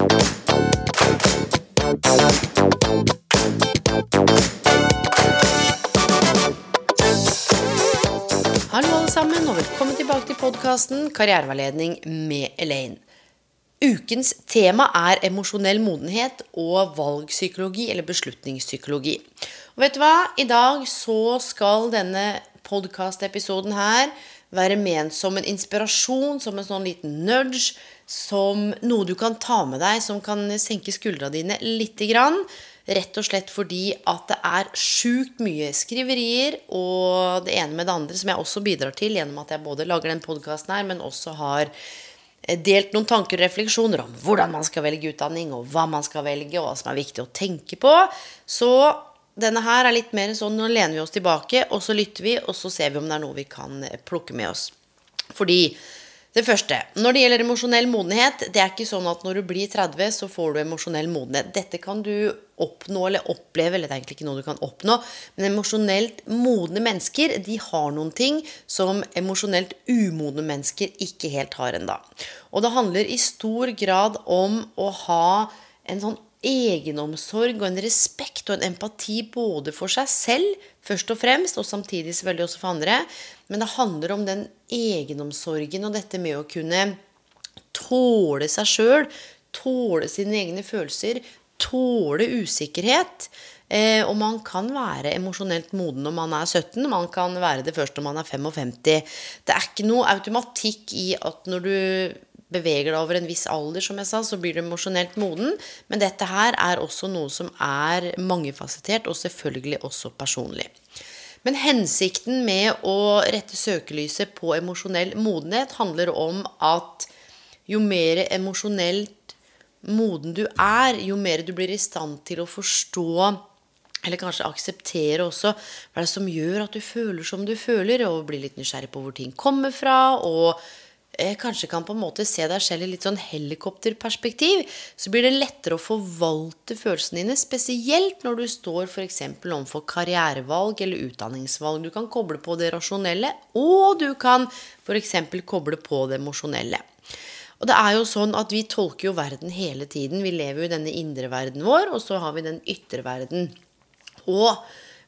Hallo alle sammen, og velkommen tilbake til podkasten Karriereveiledning med Elaine. Ukens tema er emosjonell modenhet og valgpsykologi, eller beslutningspsykologi. Og vet du hva? I dag så skal denne podkastepisoden her være ment som en inspirasjon, som en sånn liten nudge, som noe du kan ta med deg, som kan senke skuldra dine lite grann. Rett og slett fordi at det er sjukt mye skriverier og det ene med det andre, som jeg også bidrar til gjennom at jeg både lager den podkasten her, men også har eh, delt noen tanker og refleksjoner om hvordan man skal velge utdanning, og hva man skal velge, og hva som er viktig å tenke på. Så denne her er litt mer sånn nå lener vi oss tilbake, og så lytter vi, og så ser vi om det er noe vi kan eh, plukke med oss. Fordi det første, når det gjelder emosjonell modenhet, det er ikke sånn at når du blir 30, så får du emosjonell modenhet. Dette kan du oppnå eller oppleve, eller det er egentlig ikke noe du kan oppnå. Men emosjonelt modne mennesker de har noen ting som emosjonelt umodne mennesker ikke helt har ennå. Og det handler i stor grad om å ha en sånn egenomsorg og en respekt og en empati både for seg selv, først og fremst, og samtidig selvfølgelig også for andre. Men det handler om den egenomsorgen og dette med å kunne tåle seg sjøl, tåle sine egne følelser, tåle usikkerhet. Eh, og man kan være emosjonelt moden når man er 17, man kan være det først når man er 55. Det er ikke noe automatikk i at når du beveger deg over en viss alder, som jeg sa, så blir du emosjonelt moden. Men dette her er også noe som er mangefasettert, og selvfølgelig også personlig. Men hensikten med å rette søkelyset på emosjonell modenhet handler om at jo mer emosjonelt moden du er, jo mer du blir i stand til å forstå eller kanskje akseptere også hva det er som gjør at du føler som du føler, og bli litt nysgjerrig på hvor ting kommer fra, og kanskje kan på en måte se deg selv i litt sånn helikopterperspektiv, så blir det lettere å forvalte følelsene dine, spesielt når du står f.eks. overfor karrierevalg eller utdanningsvalg. Du kan koble på det rasjonelle, og du kan f.eks. koble på det emosjonelle. Og det er jo sånn at vi tolker jo verden hele tiden. Vi lever jo i denne indre verden vår, og så har vi den ytre verden. Og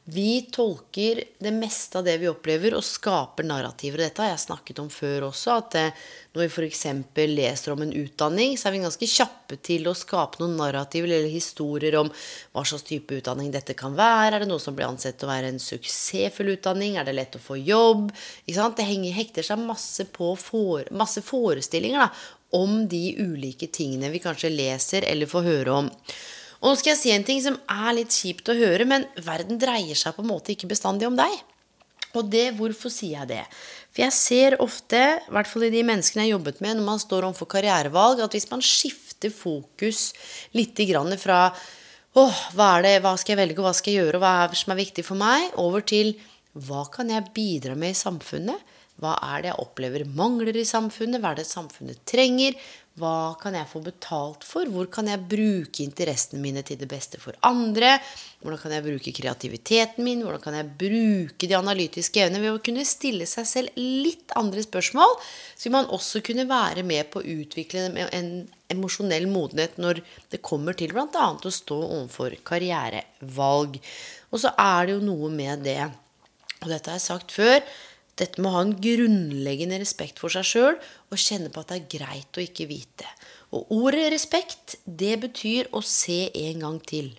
vi tolker det meste av det vi opplever, og skaper narrativer. Dette har jeg snakket om før også. At eh, når vi f.eks. leser om en utdanning, så er vi ganske kjappe til å skape noen narrativer eller historier om hva slags type utdanning dette kan være. Er det noe som blir ansett å være en suksessfull utdanning? Er det lett å få jobb? Det henger, hekter seg masse på for, masse forestillinger da, om de ulike tingene vi kanskje leser eller får høre om. Og nå skal jeg si en ting som er litt kjipt å høre, men verden dreier seg på en måte ikke bestandig om deg. Og det, hvorfor sier jeg det? For jeg ser ofte, i hvert fall i de menneskene jeg har jobbet med, når man står overfor karrierevalg, at hvis man skifter fokus litt fra åh, hva, det, hva skal jeg velge, og hva skal jeg gjøre, og hva er det som er viktig for meg, over til hva kan jeg bidra med i samfunnet? Hva er det jeg opplever mangler i samfunnet? Hva er det samfunnet trenger? Hva kan jeg få betalt for? Hvor kan jeg bruke interessene mine til det beste for andre? Hvordan kan jeg bruke kreativiteten min? Hvordan kan jeg bruke de analytiske evnene? Ved å kunne stille seg selv litt andre spørsmål, så vil man også kunne være med på å utvikle en emosjonell modenhet når det kommer til bl.a. å stå overfor karrierevalg. Og så er det jo noe med det, og dette har jeg sagt før dette med å ha en grunnleggende respekt for seg sjøl og kjenne på at det er greit å ikke vite. Og ordet respekt, det betyr å se en gang til.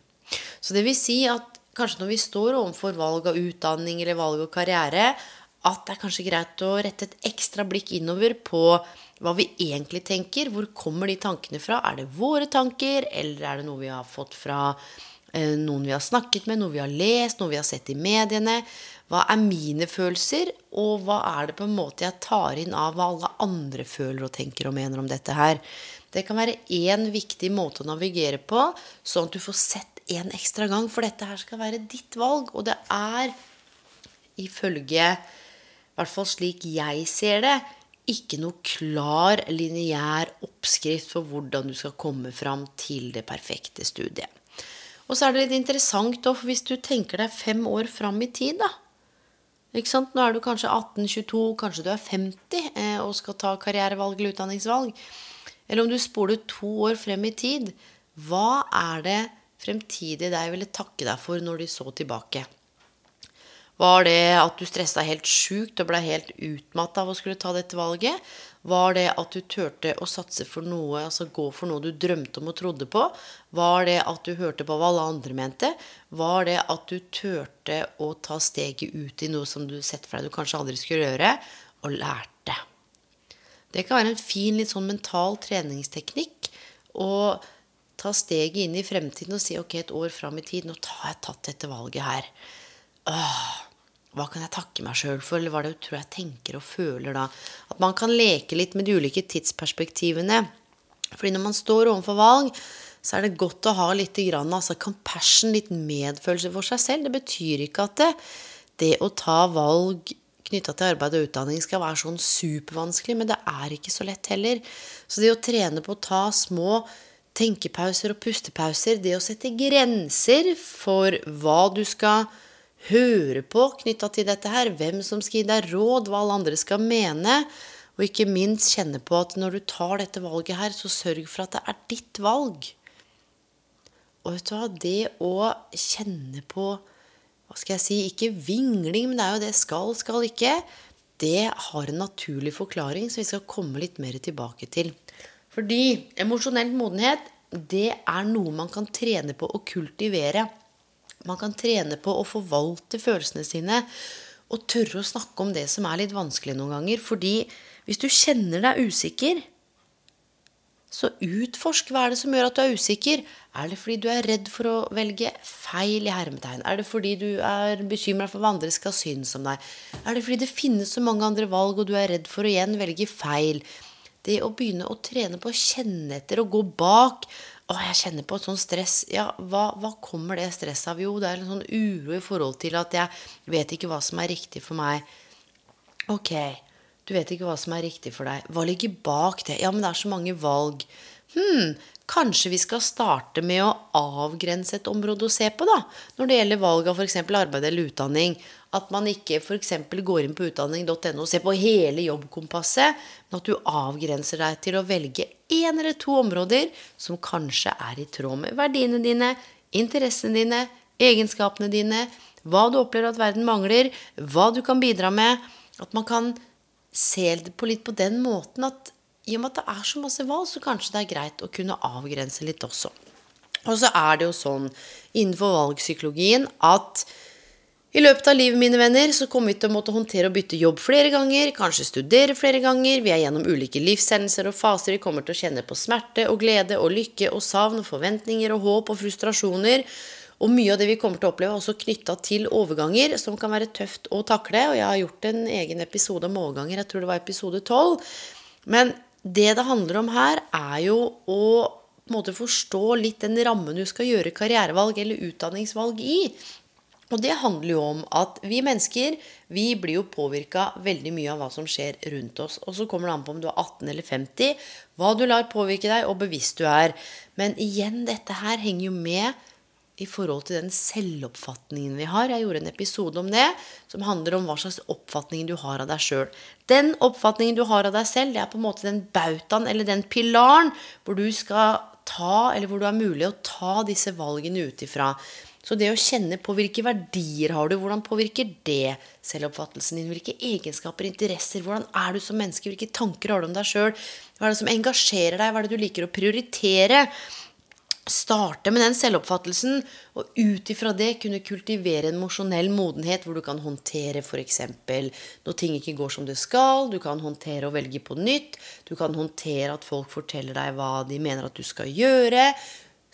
Så det vil si at kanskje når vi står overfor valg av utdanning eller valg av karriere, at det er kanskje greit å rette et ekstra blikk innover på hva vi egentlig tenker. Hvor kommer de tankene fra? Er det våre tanker, eller er det noe vi har fått fra eh, noen vi har snakket med, noe vi har lest, noe vi har sett i mediene. Hva er mine følelser, og hva er det på en måte jeg tar inn av hva alle andre føler og tenker og mener om dette her? Det kan være én viktig måte å navigere på, sånn at du får sett en ekstra gang. For dette her skal være ditt valg, og det er ifølge I hvert fall slik jeg ser det, ikke noe klar, lineær oppskrift for hvordan du skal komme fram til det perfekte studiet. Og så er det litt interessant, da, for hvis du tenker deg fem år fram i tid, da ikke sant? Nå er du kanskje 18-22, kanskje du er 50 eh, og skal ta karrierevalg eller utdanningsvalg. Eller om du spoler to år frem i tid. Hva er det fremtidige deg ville takke deg for når de så tilbake? Var det at du stressa helt sjukt og ble helt utmatta av å skulle ta dette valget? Var det at du turte å satse for noe, altså gå for noe du drømte om og trodde på? Var det at du hørte på hva alle andre mente? Var det at du turte å ta steget ut i noe som du sett for deg du kanskje aldri skulle gjøre, og lærte? Det kan være en fin, litt sånn mental treningsteknikk å ta steget inn i fremtiden og si ok, et år fram i tid, nå har jeg tatt dette valget her. Åh, hva kan jeg takke meg sjøl for, eller hva er det jeg tror jeg tenker og føler da? At man kan leke litt med de ulike tidsperspektivene. Fordi når man står overfor valg, så er det godt å ha litt grann, altså compassion, litt medfølelse for seg selv. Det betyr ikke at det, det å ta valg knytta til arbeid og utdanning skal være sånn supervanskelig, men det er ikke så lett heller. Så det å trene på å ta små tenkepauser og pustepauser, det å sette grenser for hva du skal høre på knytta til dette her, hvem som skal gi deg råd, hva alle andre skal mene, og ikke minst kjenne på at når du tar dette valget her, så sørg for at det er ditt valg. Og vet du hva, det å kjenne på hva skal jeg si, ikke vingling, men det er jo det skal, skal ikke, det har en naturlig forklaring som vi skal komme litt mer tilbake til. Fordi emosjonell modenhet, det er noe man kan trene på å kultivere. Man kan trene på å forvalte følelsene sine og tørre å snakke om det som er litt vanskelig noen ganger. Fordi hvis du kjenner deg usikker, så utforsk hva er det som gjør at du er usikker. Er det fordi du er redd for å velge feil i hermetegn? Er det fordi du er bekymra for hva andre skal synes om deg? Er det fordi det finnes så mange andre valg, og du er redd for å igjen velge feil? Det å begynne å trene på å kjenne etter og gå bak å, jeg kjenner på et sånt stress. Ja, hva, hva, kommer det stresset av? Jo, det er en sånn uro i forhold til at jeg vet ikke hva som er riktig for meg. Ok, du vet ikke hva som er riktig for deg. Hva ligger bak det? Ja, men det er så mange valg. Hm, kanskje vi skal starte med å avgrense et område å se på, da. Når det gjelder valg av f.eks. arbeid eller utdanning. At man ikke f.eks. går inn på utdanning.no og ser på hele jobbkompasset, men at du avgrenser deg til å velge én eller to områder som kanskje er i tråd med verdiene dine, interessene dine, egenskapene dine, hva du opplever at verden mangler, hva du kan bidra med. At man kan se det på litt på den måten at i og med at det er så masse valg, så kanskje det er greit å kunne avgrense litt også. Og så er det jo sånn innenfor valgpsykologien at i løpet av livet, mine venner, så kommer vi til å måtte håndtere og bytte jobb flere ganger, kanskje studere flere ganger, vi er gjennom ulike livshendelser og faser, vi kommer til å kjenne på smerte og glede og lykke og savn og forventninger og håp og frustrasjoner. Og mye av det vi kommer til å oppleve, er også knytta til overganger, som kan være tøft å takle. Og jeg har gjort en egen episode om overganger, jeg tror det var episode 12. Men det det handler om her, er jo å på en måte forstå litt den rammen du skal gjøre karrierevalg eller utdanningsvalg i. Og det handler jo om at vi mennesker vi blir jo påvirka veldig mye av hva som skjer rundt oss. Og så kommer det an på om du er 18 eller 50, hva du lar påvirke deg, og bevisst du er. Men igjen, dette her henger jo med i forhold til den selvoppfatningen vi har. Jeg gjorde en episode om det, som handler om hva slags oppfatning du har av deg sjøl. Den oppfatningen du har av deg selv, det er på en måte den bautaen eller den pilaren hvor du skal ta, eller hvor du har mulig å ta disse valgene ut ifra. Så det å kjenne på hvilke verdier har du, hvordan påvirker det selvoppfattelsen din? Hvilke egenskaper, interesser, hvordan er du som menneske? Hvilke tanker har du om deg sjøl? Hva er det som engasjerer deg? Hva er det du liker å prioritere? Starte med den selvoppfattelsen, og ut ifra det kunne kultivere en mosjonell modenhet hvor du kan håndtere f.eks. når ting ikke går som det skal. Du kan håndtere å velge på nytt. Du kan håndtere at folk forteller deg hva de mener at du skal gjøre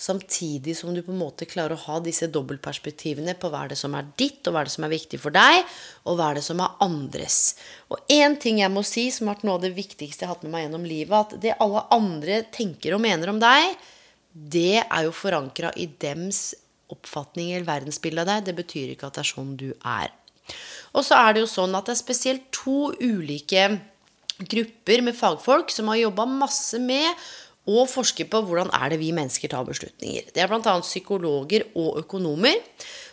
samtidig som du på en måte klarer å ha disse dobbeltperspektivene på hva er det som er ditt, og hva er det som er viktig for deg, og hva er det som er andres. Og én ting jeg må si, som har vært noe av det viktigste jeg har hatt med meg gjennom livet, at det alle andre tenker og mener om deg, det er jo forankra i dems oppfatning eller verdensbilde av deg. Det betyr ikke at det er sånn du er. Og så er det jo sånn at det er spesielt to ulike grupper med fagfolk som har jobba masse med og forsker på hvordan er det vi mennesker tar beslutninger. Det er bl.a. psykologer og økonomer.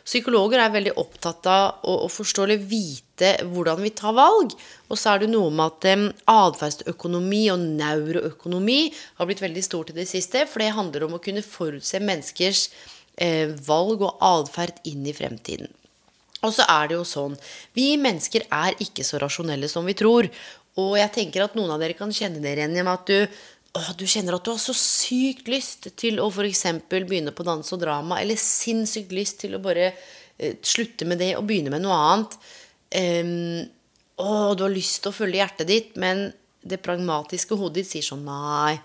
Psykologer er veldig opptatt av å, å, forstå eller vite hvordan vi tar valg. Og så er det noe med at um, atferdsøkonomi og neuroøkonomi har blitt veldig stort i det siste. For det handler om å kunne forutse menneskers eh, valg og atferd inn i fremtiden. Og så er det jo sånn Vi mennesker er ikke så rasjonelle som vi tror. Og jeg tenker at noen av dere kan kjenne dere igjen i at du å, du kjenner at du har så sykt lyst til å f.eks. begynne på dans og drama, eller sinnssykt lyst til å bare eh, slutte med det og begynne med noe annet. Um, å, du har lyst til å følge hjertet ditt, men det pragmatiske hodet ditt sier sånn Nei,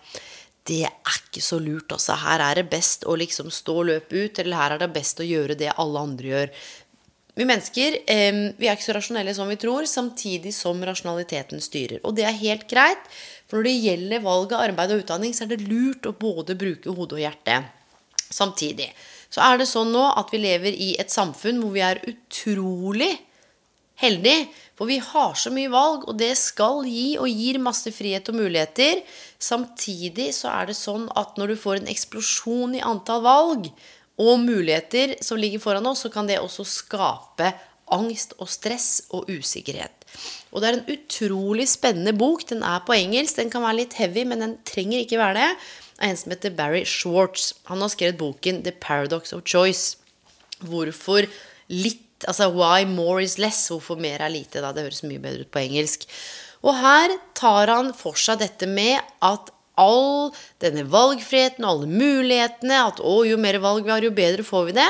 det er ikke så lurt. Altså. Her er det best å liksom stå og løpe ut, eller her er det best å gjøre det alle andre gjør. Vi mennesker vi er ikke så rasjonelle som vi tror, samtidig som rasjonaliteten styrer. Og det er helt greit, for når det gjelder valg av arbeid og utdanning, så er det lurt å både bruke hode og hjerte samtidig. Så er det sånn nå at vi lever i et samfunn hvor vi er utrolig heldige. For vi har så mye valg, og det skal gi og gir masse frihet og muligheter. Samtidig så er det sånn at når du får en eksplosjon i antall valg, og muligheter som ligger foran oss, så kan det også skape angst og stress og usikkerhet. Og det er en utrolig spennende bok. Den er på engelsk. Den kan være litt heavy, men den trenger ikke være det. Er en som heter Barry Schwartz. Han har skrevet boken The Paradox of Choice. Hvorfor litt Altså why more is less. Hvorfor mer er lite. Da. Det høres mye bedre ut på engelsk. Og her tar han for seg dette med at all denne valgfriheten og alle mulighetene. At å, jo mer valg vi har, jo bedre får vi det.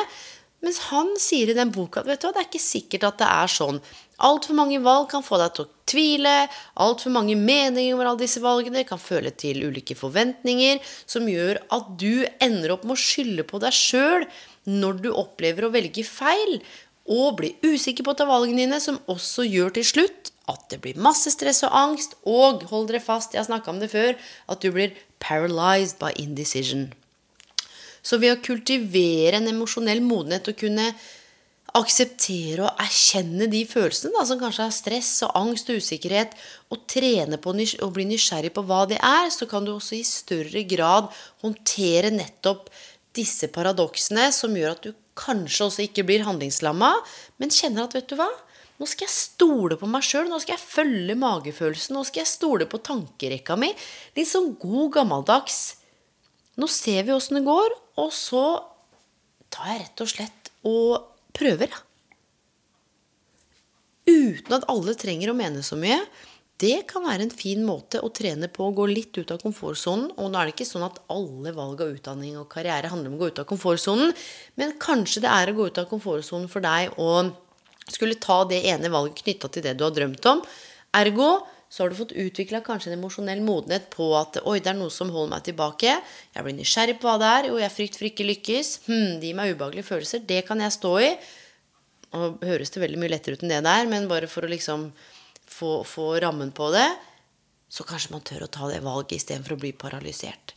Mens han sier i den boka at det er ikke sikkert at det er sånn. Altfor mange valg kan få deg til å tvile. Altfor mange meninger over alle disse valgene kan føle til ulike forventninger, som gjør at du ender opp med å skylde på deg sjøl når du opplever å velge feil, og blir usikker på å ta valgene dine, som også gjør til slutt at det blir masse stress og angst, og hold dere fast, jeg har snakka om det før, at du blir paralyzed by indecision. Så ved å kultivere en emosjonell modenhet og kunne akseptere og erkjenne de følelsene, da, som kanskje er stress og angst og usikkerhet, og trene på å bli nysgjerrig på hva det er, så kan du også i større grad håndtere nettopp disse paradoksene som gjør at du kanskje også ikke blir handlingslamma, men kjenner at vet du hva, nå skal jeg stole på meg sjøl. Nå skal jeg følge magefølelsen. Nå skal jeg stole på tankerekka mi. Litt sånn god, gammeldags. Nå ser vi åssen det går, og så tar jeg rett og slett og prøver. Uten at alle trenger å mene så mye. Det kan være en fin måte å trene på å gå litt ut av komfortsonen. Og nå er det ikke sånn at alle valg av utdanning og karriere handler om å gå ut av komfortsonen, men kanskje det er å gå ut av komfortsonen for deg å skulle ta det ene valget knytta til det du har drømt om. Ergo så har du fått utvikla kanskje en emosjonell modenhet på at oi, det er noe som holder meg tilbake. Jeg blir nysgjerrig på hva det er. Jo, jeg frykt for ikke lykkes. Hm, det gir meg ubehagelige følelser. Det kan jeg stå i. Og høres det veldig mye lettere ut enn det der, men bare for å liksom få, få rammen på det, så kanskje man tør å ta det valget istedenfor å bli paralysert.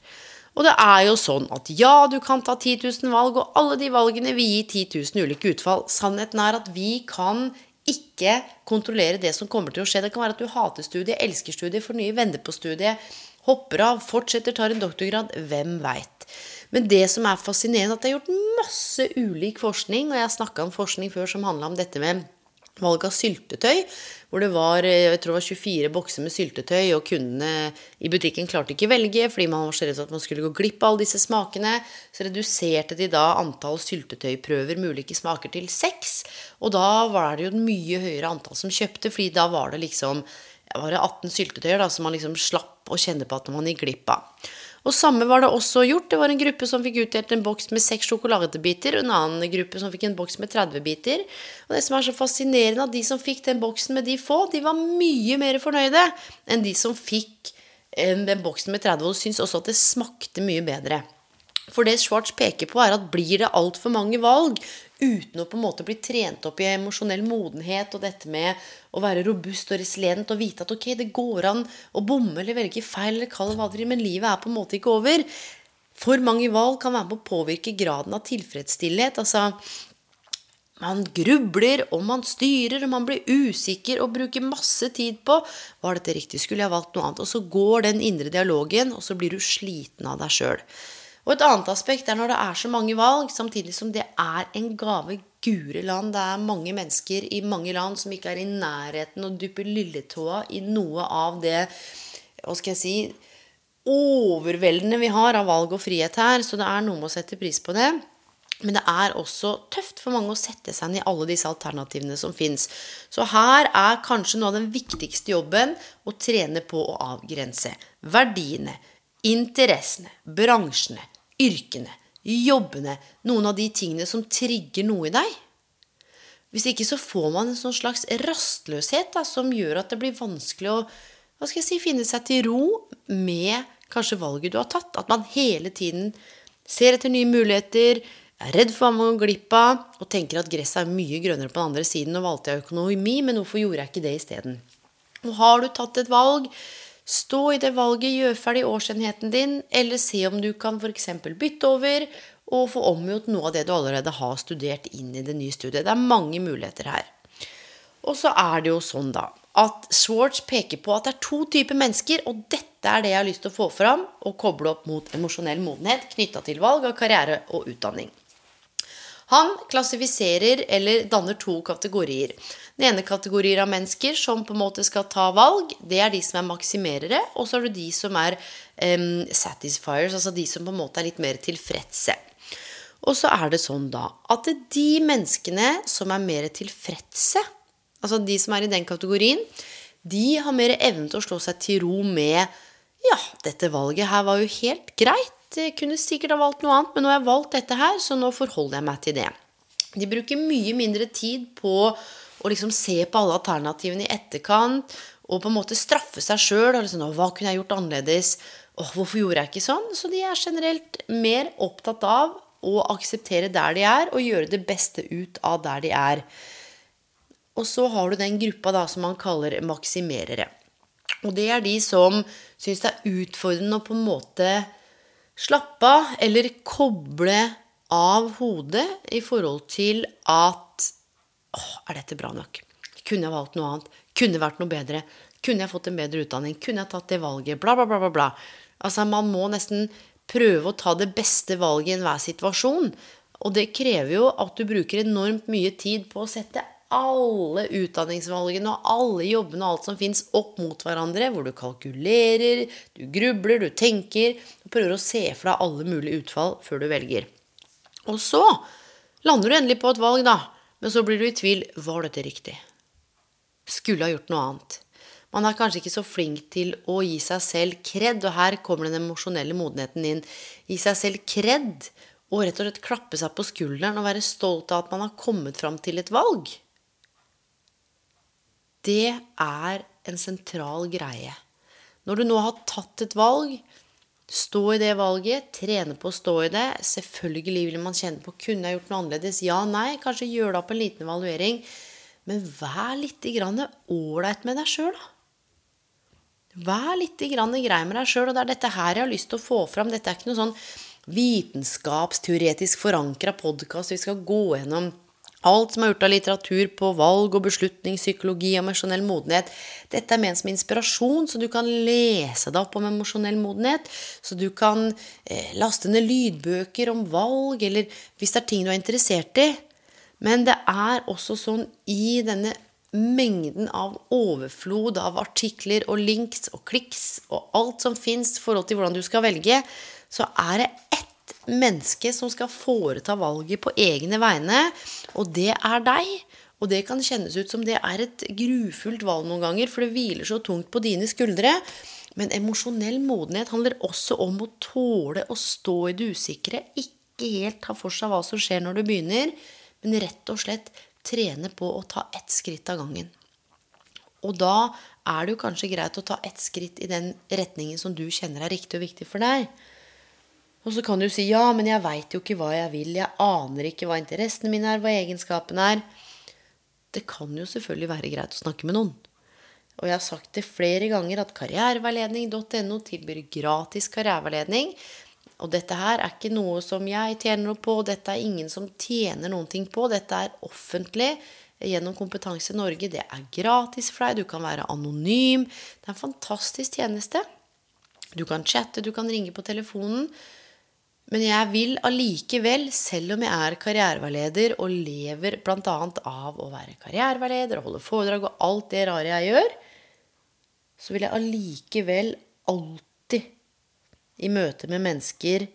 Og det er jo sånn at ja, du kan ta 10 000 valg, og alle de valgene vil gi 10 000 ulike utfall. Sannheten er at vi kan ikke kontrollere det som kommer til å skje. Det kan være at du hater studiet, elsker studiet, får nye venner på studiet, hopper av, fortsetter, tar en doktorgrad. Hvem veit. Men det som er fascinerende, er at det er gjort masse ulik forskning, og jeg snakka om forskning før som handla om dette med valg av syltetøy. Hvor det var eh, jeg tror det var 24 bokser med syltetøy, og kundene i butikken klarte ikke velge fordi man var så redd for at man skulle gå glipp av alle disse smakene. Så reduserte de da antall syltetøyprøver med ulike smaker til seks. Og da var det jo et mye høyere antall som kjøpte, fordi da var det liksom var det 18 syltetøyer da, som man liksom slapp å kjenne på at man gikk glipp av. Og samme var det også gjort. Det var en gruppe som fikk utdelt en boks med seks sjokoladebiter, og en annen gruppe som fikk en boks med 30 biter. Og det som er så fascinerende, at de som fikk den boksen med de få, de var mye mer fornøyde enn de som fikk eh, den boksen med 30, og syntes også at det smakte mye bedre. For det Schwartz peker på, er at blir det altfor mange valg uten å på en måte bli trent opp i emosjonell modenhet og dette med å være robust og resilient og vite at ok, det går an å bomme eller velge feil eller kalle hva det vil, men livet er på en måte ikke over. For mange valg kan være med å påvirke graden av tilfredsstillhet. Altså, man grubler, og man styrer, og man blir usikker og bruker masse tid på Var dette riktig? Skulle jeg valgt noe annet? Og så går den indre dialogen, og så blir du sliten av deg sjøl. Og et annet aspekt er når det er så mange valg, samtidig som det er en gave gure land. Det er mange mennesker i mange land som ikke er i nærheten og dupper lilletåa i noe av det hva skal jeg si overveldende vi har av valg og frihet her. Så det er noe med å sette pris på det. Men det er også tøft for mange å sette seg inn i alle disse alternativene som fins. Så her er kanskje noe av den viktigste jobben å trene på å avgrense verdiene, interessene, bransjene, yrkene, jobbene, noen av de tingene som trigger noe i deg. Hvis ikke så får man en sånn slags rastløshet da, som gjør at det blir vanskelig å hva skal jeg si, finne seg til ro med kanskje valget du har tatt. At man hele tiden ser etter nye muligheter, er redd for hva man går glipp av, og tenker at gresset er mye grønnere på den andre siden. Nå valgte jeg økonomi, men hvorfor gjorde jeg ikke det isteden? Og har du tatt et valg, stå i det valget, gjør ferdig årsenheten din, eller se om du kan f.eks. bytte over og få omgjort noe av det du allerede har studert inn i det nye studiet. Det er mange muligheter her. Og så er det jo sånn, da, at Swartz peker på at det er to typer mennesker, og dette er det jeg har lyst til å få fram og koble opp mot emosjonell modenhet knytta til valg av karriere og utdanning. Han klassifiserer eller danner to kategorier. Den ene kategorien av mennesker som på en måte skal ta valg, det er de som er maksimerere. Og så er det de som er um, satisfiers, altså de som på en måte er litt mer tilfredse. Og så er det sånn da at de menneskene som er mer tilfredse, altså de som er i den kategorien, de har mer evne til å slå seg til ro med Ja, dette valget her var jo helt greit. Kunne sikkert ha valgt noe annet, men nå har jeg valgt dette her, så nå forholder jeg meg til det. De bruker mye mindre tid på å liksom se på alle alternativene i etterkant og på en måte straffe seg sjøl. Liksom, 'Hva kunne jeg gjort annerledes?' Åh, 'Hvorfor gjorde jeg ikke sånn?' Så de er generelt mer opptatt av å akseptere der de er, og gjøre det beste ut av der de er. Og så har du den gruppa da som man kaller maksimerere. Og det er de som syns det er utfordrende å på en måte slappe av eller koble av hodet i forhold til at Åh, er dette bra nok? Kunne jeg valgt noe annet? Kunne vært noe bedre? Kunne jeg fått en bedre utdanning? Kunne jeg tatt det valget? Bla, bla, bla, bla. bla. Altså, man må nesten prøve å ta det beste valget i enhver situasjon. Og det krever jo at du bruker enormt mye tid på å sette alle utdanningsvalgene og alle jobbene og alt som fins, opp mot hverandre, hvor du kalkulerer, du grubler, du tenker og prøver å se for deg alle mulige utfall før du velger. Og så lander du endelig på et valg, da. Men så blir du i tvil. Var dette riktig? Skulle ha gjort noe annet. Man er kanskje ikke så flink til å gi seg selv kred, og her kommer den emosjonelle modenheten inn. Gi seg selv kred, og rett og slett klappe seg på skulderen og være stolt av at man har kommet fram til et valg det er en sentral greie. Når du nå har tatt et valg, stå i det valget, trene på å stå i det. Selvfølgelig vil man kjenne på kunne jeg gjort noe annerledes. Ja, nei, kanskje gjør det opp en liten evaluering. Men vær litt ålreit med deg sjøl, da. Vær litt grei med deg sjøl. Og det er dette her jeg har lyst til å få fram. Dette er ikke noe sånn vitenskapsteoretisk forankra podkast. Vi skal gå gjennom Alt som er gjort av litteratur på valg og beslutning, psykologi og emosjonell modenhet. Dette er ment som inspirasjon, så du kan lese deg opp om emosjonell modenhet. Så du kan eh, laste ned lydbøker om valg, eller hvis det er ting du er interessert i. Men det er også sånn i denne mengden av overflod av artikler og links og kliks og alt som fins i forhold til hvordan du skal velge, så er det menneske som skal foreta valget på egne vegne, og det er deg. Og det kan kjennes ut som det er et grufullt valg noen ganger, for det hviler så tungt på dine skuldre. Men emosjonell modenhet handler også om å tåle å stå i det usikre. Ikke helt ta for seg hva som skjer når du begynner, men rett og slett trene på å ta ett skritt av gangen. Og da er det jo kanskje greit å ta ett skritt i den retningen som du kjenner er riktig og viktig for deg. Og så kan du si ja, men jeg veit jo ikke hva jeg vil. Jeg aner ikke hva interessene mine er, hva egenskapene er. Det kan jo selvfølgelig være greit å snakke med noen. Og jeg har sagt det flere ganger at karriereveiledning.no tilbyr gratis karriereveiledning. Og dette her er ikke noe som jeg tjener noe på, dette er ingen som tjener noen ting på. Dette er offentlig gjennom Kompetanse Norge. Det er gratis for deg, du kan være anonym. Det er en fantastisk tjeneste. Du kan chatte, du kan ringe på telefonen. Men jeg vil allikevel, selv om jeg er karriereveileder og lever bl.a. av å være karriereveileder og holde foredrag og alt det rare jeg gjør, så vil jeg allikevel alltid i møte med mennesker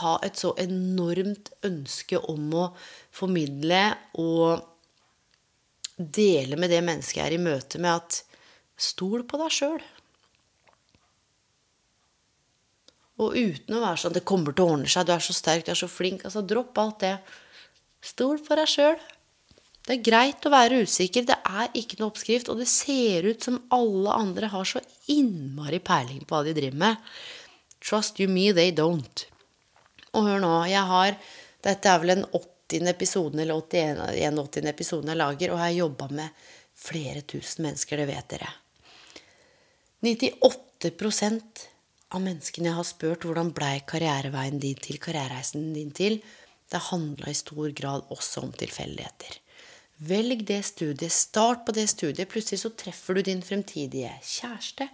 ha et så enormt ønske om å formidle og dele med det mennesket jeg er i møte med, at stol på deg sjøl. Og uten å være sånn 'Det kommer til å ordne seg. Du er så sterk. Du er så flink.' Altså, dropp alt det. Stol på deg sjøl. Det er greit å være usikker. Det er ikke noe oppskrift. Og det ser ut som alle andre har så innmari peiling på hva de driver med. Trust you me, they don't. Og hør nå, jeg har Dette er vel den 80. episoden eller 81, 80. episoden jeg lager, og jeg har jobba med flere tusen mennesker, det vet dere. 98 av menneskene jeg har spurt hvordan blei karriereveien din til, karrierereisen din til, det handla i stor grad også om tilfeldigheter. Velg det studiet, start på det studiet. Plutselig så treffer du din fremtidige kjæreste.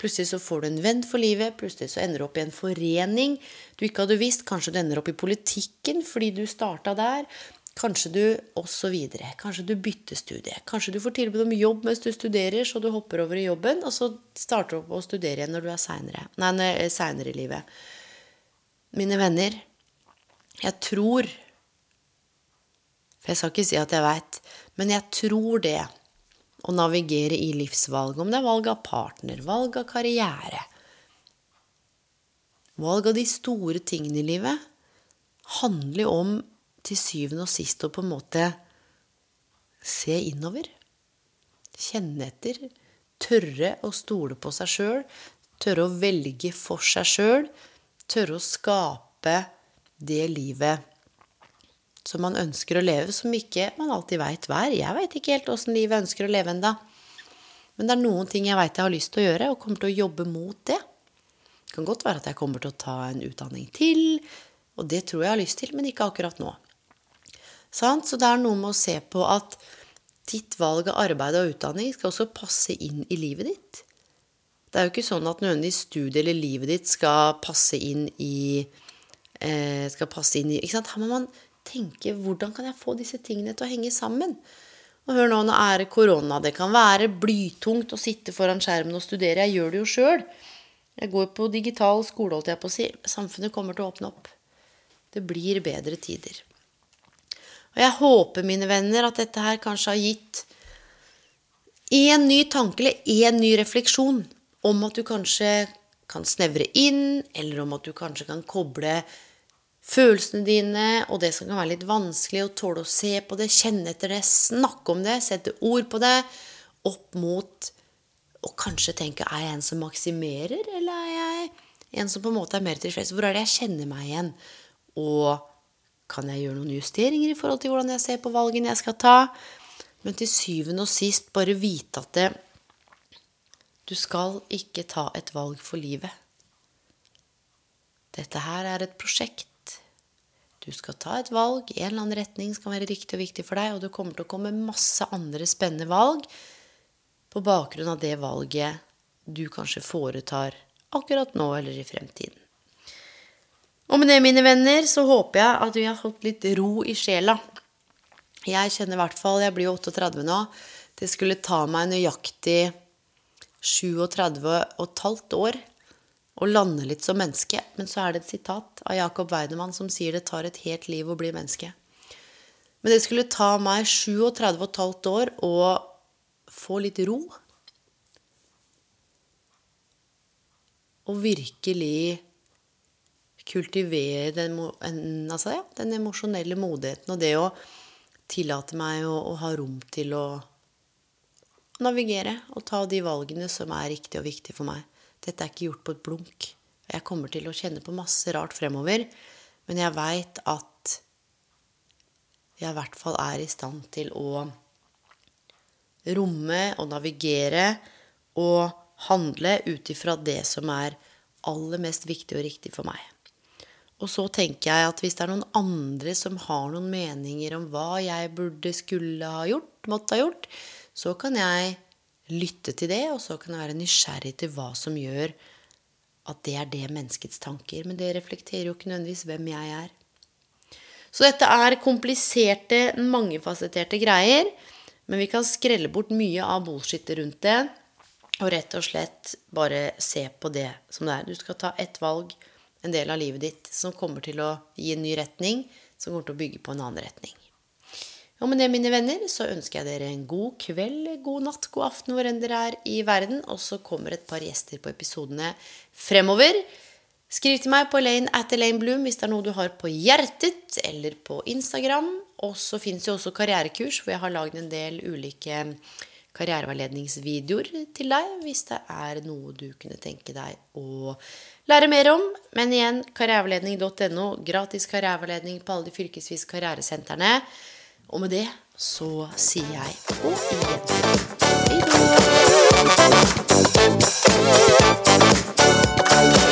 Plutselig så får du en venn for livet. Plutselig så ender du opp i en forening du ikke hadde visst. Kanskje du ender opp i politikken fordi du starta der. Kanskje du osv. Kanskje du bytter studie. Kanskje du får tilbud om jobb mens du studerer, så du hopper over i jobben, og så starter du opp å studere igjen når du er seinere i livet. Mine venner, jeg tror For jeg skal ikke si at jeg veit, men jeg tror det å navigere i livsvalg, om det er valg av partner, valg av karriere Valg av de store tingene i livet handler jo om til syvende og sist å på en måte se innover. Kjenne etter. Tørre å stole på seg sjøl. Tørre å velge for seg sjøl. Tørre å skape det livet som man ønsker å leve, som ikke man alltid veit hva er. Jeg veit ikke helt åssen livet jeg ønsker å leve enda. Men det er noen ting jeg veit jeg har lyst til å gjøre, og kommer til å jobbe mot det. Det kan godt være at jeg kommer til å ta en utdanning til, og det tror jeg har lyst til, men ikke akkurat nå. Sant? Så det er noe med å se på at ditt valg av arbeid og utdanning skal også passe inn i livet ditt. Det er jo ikke sånn at nødvendigvis studiet eller livet ditt skal passe inn i eh, skal passe inn i, ikke sant? Her må man tenke hvordan kan jeg få disse tingene til å henge sammen? Og hør nå, nå er det korona. Det kan være blytungt å sitte foran skjermen og studere. Jeg gjør det jo sjøl. Jeg går på digital skole, holdt jeg på å si. Samfunnet kommer til å åpne opp. Det blir bedre tider. Og jeg håper, mine venner, at dette her kanskje har gitt én ny tanke eller én ny refleksjon om at du kanskje kan snevre inn, eller om at du kanskje kan koble følelsene dine og det som kan være litt vanskelig, å tåle å se på det, kjenne etter det, snakke om det, sette ord på det, opp mot og kanskje tenke er jeg en som maksimerer, eller er jeg en som på en måte er mer tilfreds? Hvor er det jeg kjenner meg igjen? Og kan jeg gjøre noen justeringer i forhold til hvordan jeg ser på valgene jeg skal ta? Men til syvende og sist bare vite at det, du skal ikke ta et valg for livet. Dette her er et prosjekt. Du skal ta et valg i en eller annen retning som kan være riktig og viktig for deg, og det kommer til å komme masse andre spennende valg på bakgrunn av det valget du kanskje foretar akkurat nå eller i fremtiden. Og med det, mine venner, så håper jeg at vi har fått litt ro i sjela. Jeg kjenner i hvert fall Jeg blir jo 38 nå. Det skulle ta meg nøyaktig 37 og et halvt år å lande litt som menneske. Men så er det et sitat av Jakob Weidemann som sier det tar et helt liv å bli menneske. Men det skulle ta meg 37 og et halvt år å få litt ro. Og virkelig kultivere den, altså, ja, den emosjonelle modigheten og det å tillate meg å, å, ha rom til å navigere og ta de valgene som er riktige og viktige for meg. Dette er ikke gjort på et blunk. Jeg kommer til å kjenne på masse rart fremover, men jeg veit at jeg i hvert fall er i stand til å romme og navigere og handle ut ifra det som er aller mest viktig og riktig for meg. Og så tenker jeg at hvis det er noen andre som har noen meninger om hva jeg burde, skulle ha gjort, måtte ha gjort, så kan jeg lytte til det, og så kan jeg være nysgjerrig til hva som gjør at det er det menneskets tanker. Men det reflekterer jo ikke nødvendigvis hvem jeg er. Så dette er kompliserte, mangefasetterte greier. Men vi kan skrelle bort mye av bullshitet rundt det, og rett og slett bare se på det som det er. Du skal ta ett valg, en del av livet ditt, som kommer til å gi en ny retning, som kommer til å bygge på en annen retning. Og med det, mine venner, så ønsker jeg dere en god kveld, god natt, god aften hvor enn dere er i verden. Og så kommer et par gjester på episodene fremover. Skriv til meg på Elaine at Elaine Bloom hvis det er noe du har på hjertet, eller på Instagram. Og så fins jo også karrierekurs, hvor jeg har lagd en del ulike karriereveiledningsvideoer til deg, hvis det er noe du kunne tenke deg å lære mer om. Men igjen, karriereveiledning.no, gratis karriereveiledning på alle de fylkesvise karrieresentrene. Og med det så sier jeg på igjen. Hei